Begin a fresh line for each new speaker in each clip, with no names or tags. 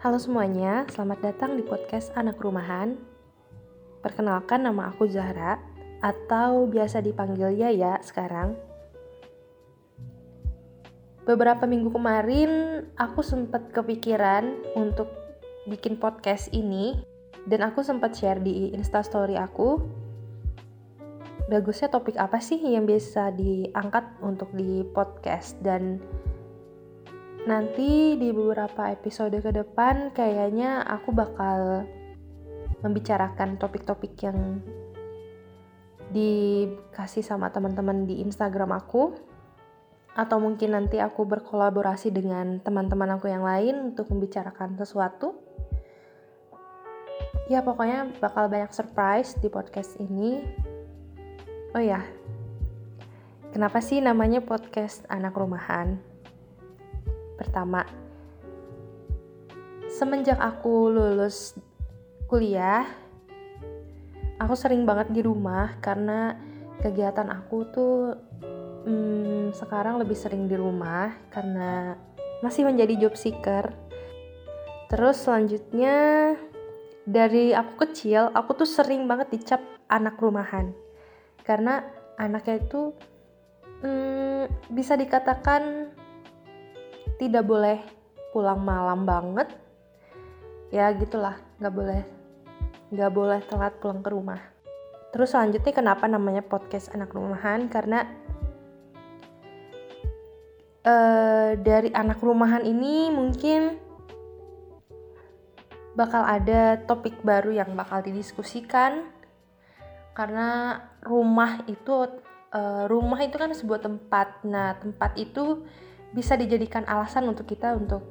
Halo semuanya, selamat datang di podcast Anak Rumahan. Perkenalkan nama aku Zahra atau biasa dipanggil Yaya sekarang. Beberapa minggu kemarin aku sempat kepikiran untuk bikin podcast ini dan aku sempat share di instastory aku bagusnya topik apa sih yang bisa diangkat untuk di podcast dan nanti di beberapa episode ke depan kayaknya aku bakal membicarakan topik-topik yang dikasih sama teman-teman di Instagram aku. Atau mungkin nanti aku berkolaborasi dengan teman-teman aku yang lain untuk membicarakan sesuatu. Ya pokoknya bakal banyak surprise di podcast ini. Oh ya, kenapa sih namanya podcast anak rumahan? Pertama, semenjak aku lulus kuliah, aku sering banget di rumah karena kegiatan aku tuh hmm, sekarang lebih sering di rumah karena masih menjadi job seeker. Terus selanjutnya dari aku kecil, aku tuh sering banget dicap anak rumahan karena anaknya itu hmm, bisa dikatakan tidak boleh pulang malam banget. Ya gitulah. Nggak boleh nggak boleh telat pulang ke rumah. Terus selanjutnya kenapa namanya podcast anak rumahan? Karena uh, dari anak rumahan ini mungkin bakal ada topik baru yang bakal didiskusikan. Karena rumah itu uh, rumah itu kan sebuah tempat. Nah tempat itu bisa dijadikan alasan untuk kita untuk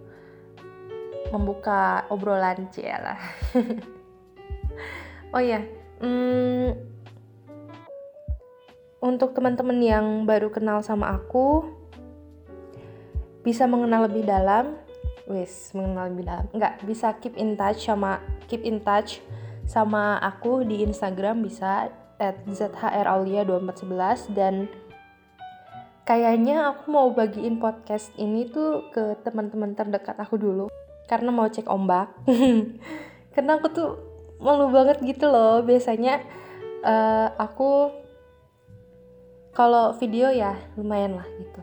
membuka obrolan lah oh ya hmm, untuk teman-teman yang baru kenal sama aku bisa mengenal lebih dalam wis mengenal lebih dalam. Nggak bisa keep in touch sama keep in touch sama aku di Instagram bisa at zhraulia2411 dan kayaknya aku mau bagiin podcast ini tuh ke teman-teman terdekat aku dulu karena mau cek ombak. Karena aku tuh malu banget gitu loh. Biasanya uh, aku kalau video ya lumayan lah gitu.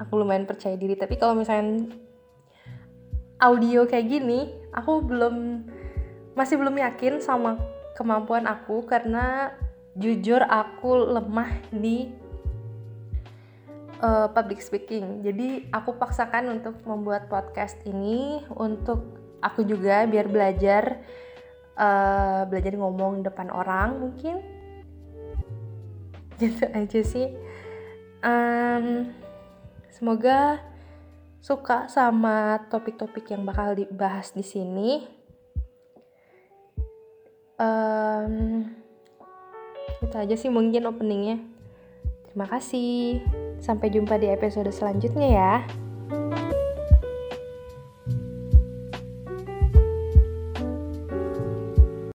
Aku lumayan percaya diri. Tapi kalau misalnya audio kayak gini aku belum masih belum yakin sama kemampuan aku karena jujur aku lemah di uh, public speaking. Jadi aku paksakan untuk membuat podcast ini untuk aku juga biar belajar uh, belajar ngomong depan orang mungkin. Gitu aja sih. Um, semoga suka sama topik-topik yang bakal dibahas di sini um, itu aja sih mungkin openingnya terima kasih sampai jumpa di episode selanjutnya ya